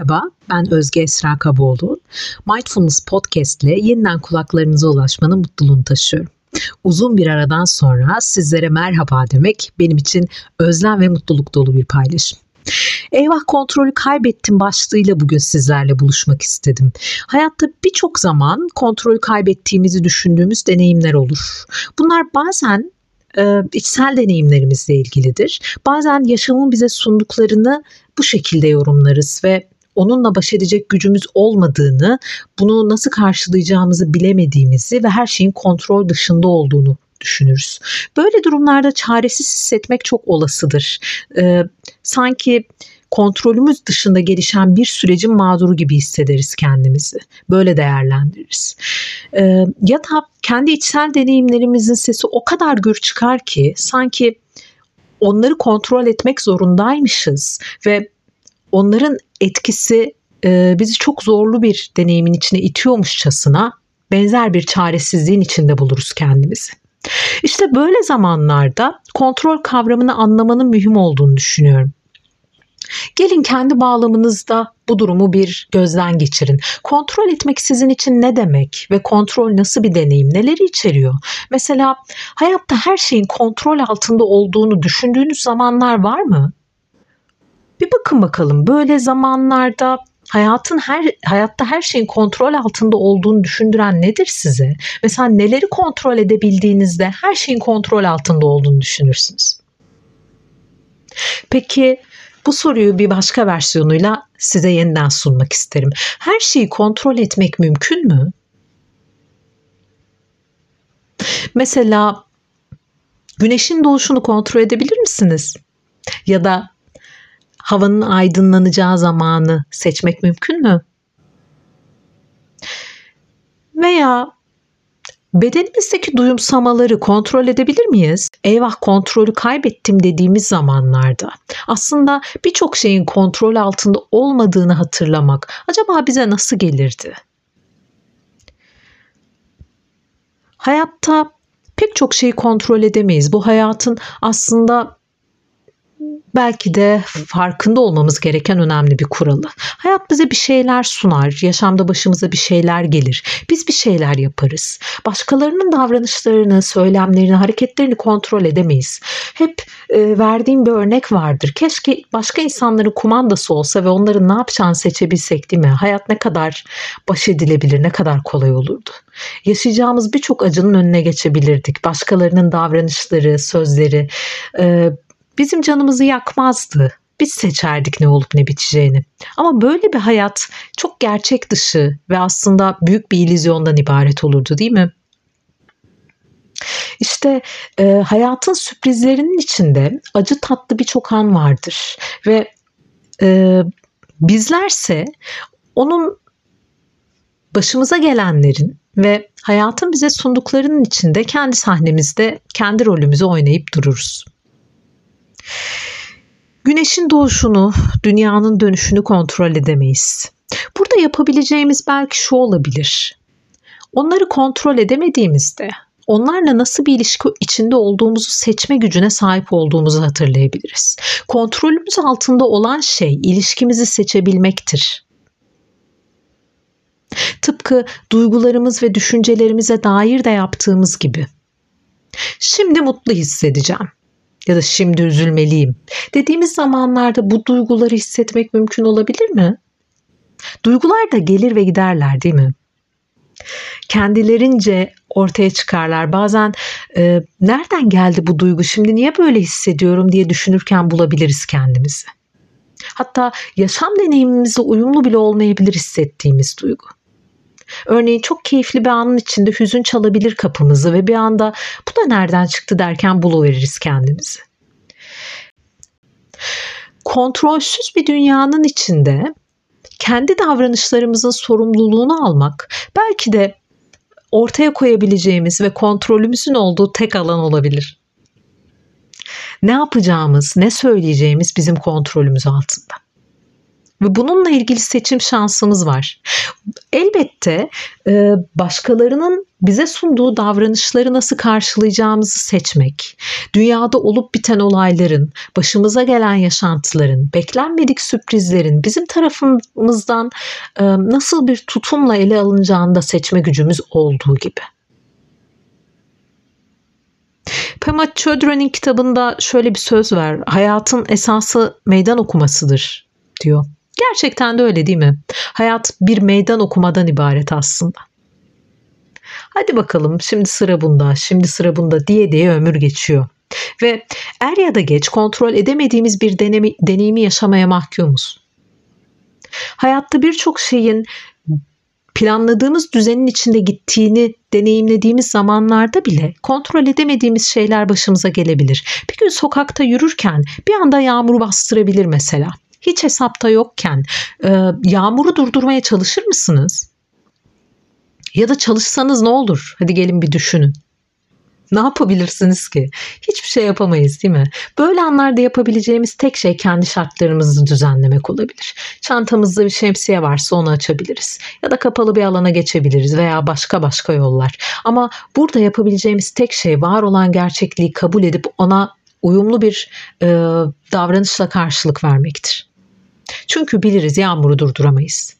Merhaba, ben Özge Esra Kaboğlu. Mindfulness Podcast ile yeniden kulaklarınıza ulaşmanın mutluluğunu taşıyorum. Uzun bir aradan sonra sizlere merhaba demek benim için özlem ve mutluluk dolu bir paylaşım. Eyvah kontrolü kaybettim başlığıyla bugün sizlerle buluşmak istedim. Hayatta birçok zaman kontrolü kaybettiğimizi düşündüğümüz deneyimler olur. Bunlar bazen e, içsel deneyimlerimizle ilgilidir. Bazen yaşamın bize sunduklarını bu şekilde yorumlarız ve onunla baş edecek gücümüz olmadığını, bunu nasıl karşılayacağımızı bilemediğimizi ve her şeyin kontrol dışında olduğunu düşünürüz. Böyle durumlarda çaresiz hissetmek çok olasıdır. Ee, sanki kontrolümüz dışında gelişen bir sürecin mağduru gibi hissederiz kendimizi. Böyle değerlendiririz. Ee, ya da kendi içsel deneyimlerimizin sesi o kadar gür çıkar ki sanki onları kontrol etmek zorundaymışız ve onların etkisi e, bizi çok zorlu bir deneyimin içine itiyormuşçasına benzer bir çaresizliğin içinde buluruz kendimizi. İşte böyle zamanlarda kontrol kavramını anlamanın mühim olduğunu düşünüyorum. Gelin kendi bağlamınızda bu durumu bir gözden geçirin. Kontrol etmek sizin için ne demek ve kontrol nasıl bir deneyim, neleri içeriyor? Mesela hayatta her şeyin kontrol altında olduğunu düşündüğünüz zamanlar var mı? Bir bakın bakalım böyle zamanlarda hayatın her hayatta her şeyin kontrol altında olduğunu düşündüren nedir size? Mesela neleri kontrol edebildiğinizde her şeyin kontrol altında olduğunu düşünürsünüz. Peki bu soruyu bir başka versiyonuyla size yeniden sunmak isterim. Her şeyi kontrol etmek mümkün mü? Mesela güneşin doğuşunu kontrol edebilir misiniz? Ya da havanın aydınlanacağı zamanı seçmek mümkün mü? Veya bedenimizdeki duyumsamaları kontrol edebilir miyiz? Eyvah kontrolü kaybettim dediğimiz zamanlarda aslında birçok şeyin kontrol altında olmadığını hatırlamak acaba bize nasıl gelirdi? Hayatta pek çok şeyi kontrol edemeyiz. Bu hayatın aslında belki de farkında olmamız gereken önemli bir kuralı. Hayat bize bir şeyler sunar, yaşamda başımıza bir şeyler gelir. Biz bir şeyler yaparız. Başkalarının davranışlarını, söylemlerini, hareketlerini kontrol edemeyiz. Hep e, verdiğim bir örnek vardır. Keşke başka insanların kumandası olsa ve onların ne yapacağını seçebilsek değil mi? Hayat ne kadar baş edilebilir, ne kadar kolay olurdu. Yaşayacağımız birçok acının önüne geçebilirdik. Başkalarının davranışları, sözleri, e, bizim canımızı yakmazdı. Biz seçerdik ne olup ne biteceğini. Ama böyle bir hayat çok gerçek dışı ve aslında büyük bir illüzyondan ibaret olurdu değil mi? İşte e, hayatın sürprizlerinin içinde acı tatlı birçok an vardır ve e, bizlerse onun başımıza gelenlerin ve hayatın bize sunduklarının içinde kendi sahnemizde kendi rolümüzü oynayıp dururuz. Güneşin doğuşunu, dünyanın dönüşünü kontrol edemeyiz. Burada yapabileceğimiz belki şu olabilir. Onları kontrol edemediğimizde onlarla nasıl bir ilişki içinde olduğumuzu seçme gücüne sahip olduğumuzu hatırlayabiliriz. Kontrolümüz altında olan şey ilişkimizi seçebilmektir. Tıpkı duygularımız ve düşüncelerimize dair de yaptığımız gibi. Şimdi mutlu hissedeceğim ya da şimdi üzülmeliyim dediğimiz zamanlarda bu duyguları hissetmek mümkün olabilir mi? Duygular da gelir ve giderler değil mi? Kendilerince ortaya çıkarlar. Bazen e, nereden geldi bu duygu şimdi niye böyle hissediyorum diye düşünürken bulabiliriz kendimizi. Hatta yaşam deneyimimizle uyumlu bile olmayabilir hissettiğimiz duygu. Örneğin çok keyifli bir anın içinde hüzün çalabilir kapımızı ve bir anda bu da nereden çıktı derken buluveririz kendimizi. Kontrolsüz bir dünyanın içinde kendi davranışlarımızın sorumluluğunu almak belki de ortaya koyabileceğimiz ve kontrolümüzün olduğu tek alan olabilir. Ne yapacağımız, ne söyleyeceğimiz bizim kontrolümüz altında. Ve bununla ilgili seçim şansımız var. elbette e, başkalarının bize sunduğu davranışları nasıl karşılayacağımızı seçmek, dünyada olup biten olayların, başımıza gelen yaşantıların, beklenmedik sürprizlerin bizim tarafımızdan e, nasıl bir tutumla ele alınacağını da seçme gücümüz olduğu gibi. Pema Chodron'un kitabında şöyle bir söz var. Hayatın esası meydan okumasıdır diyor. Gerçekten de öyle değil mi? Hayat bir meydan okumadan ibaret aslında. Hadi bakalım şimdi sıra bunda, şimdi sıra bunda diye diye ömür geçiyor. Ve er ya da geç kontrol edemediğimiz bir denemi, deneyimi yaşamaya mahkumuz. Hayatta birçok şeyin planladığımız düzenin içinde gittiğini deneyimlediğimiz zamanlarda bile kontrol edemediğimiz şeyler başımıza gelebilir. Bir gün sokakta yürürken bir anda yağmur bastırabilir mesela. Hiç hesapta yokken e, yağmuru durdurmaya çalışır mısınız? Ya da çalışsanız ne olur? Hadi gelin bir düşünün. Ne yapabilirsiniz ki? Hiçbir şey yapamayız değil mi? Böyle anlarda yapabileceğimiz tek şey kendi şartlarımızı düzenlemek olabilir. Çantamızda bir şemsiye varsa onu açabiliriz. Ya da kapalı bir alana geçebiliriz veya başka başka yollar. Ama burada yapabileceğimiz tek şey var olan gerçekliği kabul edip ona uyumlu bir e, davranışla karşılık vermektir. Çünkü biliriz yağmuru durduramayız.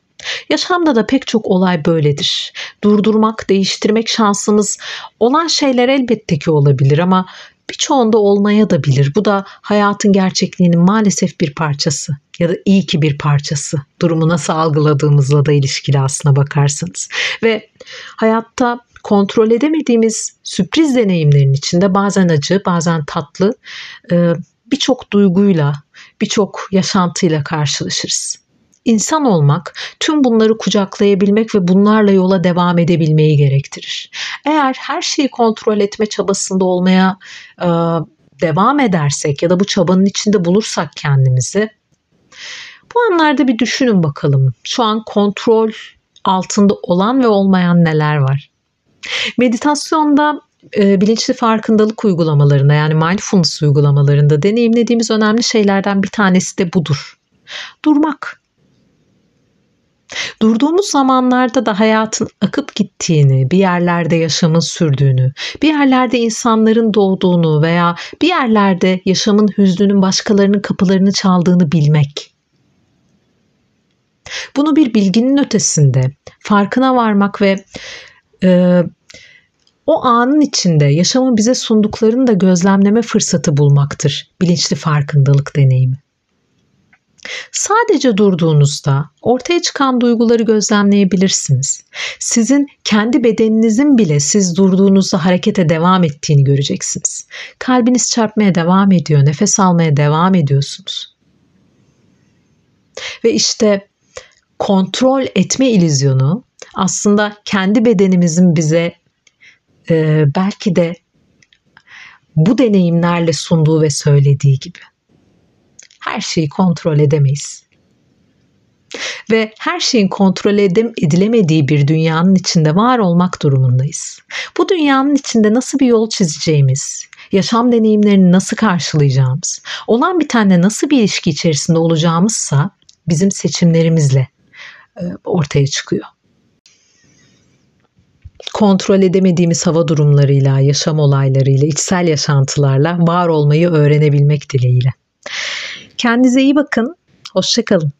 Yaşamda da pek çok olay böyledir. Durdurmak, değiştirmek şansımız olan şeyler elbette ki olabilir ama birçoğunda olmaya da bilir. Bu da hayatın gerçekliğinin maalesef bir parçası ya da iyi ki bir parçası. Durumu nasıl algıladığımızla da ilişkili aslına bakarsanız. Ve hayatta kontrol edemediğimiz sürpriz deneyimlerin içinde bazen acı, bazen tatlı, birçok duyguyla, birçok yaşantıyla karşılaşırız. İnsan olmak tüm bunları kucaklayabilmek ve bunlarla yola devam edebilmeyi gerektirir. Eğer her şeyi kontrol etme çabasında olmaya e, devam edersek ya da bu çabanın içinde bulursak kendimizi bu anlarda bir düşünün bakalım. Şu an kontrol altında olan ve olmayan neler var? Meditasyonda e, bilinçli farkındalık uygulamalarında yani mindfulness uygulamalarında deneyimlediğimiz önemli şeylerden bir tanesi de budur. Durmak. Durduğumuz zamanlarda da hayatın akıp gittiğini, bir yerlerde yaşamın sürdüğünü, bir yerlerde insanların doğduğunu veya bir yerlerde yaşamın hüznünün başkalarının kapılarını çaldığını bilmek. Bunu bir bilginin ötesinde farkına varmak ve e, o anın içinde yaşamın bize sunduklarını da gözlemleme fırsatı bulmaktır bilinçli farkındalık deneyimi. Sadece durduğunuzda ortaya çıkan duyguları gözlemleyebilirsiniz. Sizin kendi bedeninizin bile siz durduğunuzda harekete devam ettiğini göreceksiniz. Kalbiniz çarpmaya devam ediyor, nefes almaya devam ediyorsunuz. Ve işte kontrol etme ilizyonu aslında kendi bedenimizin bize e, belki de bu deneyimlerle sunduğu ve söylediği gibi her şeyi kontrol edemeyiz. Ve her şeyin kontrol edilemediği bir dünyanın içinde var olmak durumundayız. Bu dünyanın içinde nasıl bir yol çizeceğimiz, yaşam deneyimlerini nasıl karşılayacağımız, olan bitenle nasıl bir ilişki içerisinde olacağımızsa bizim seçimlerimizle e, ortaya çıkıyor kontrol edemediğimiz hava durumlarıyla, yaşam olaylarıyla, içsel yaşantılarla var olmayı öğrenebilmek dileğiyle. Kendinize iyi bakın. Hoşçakalın.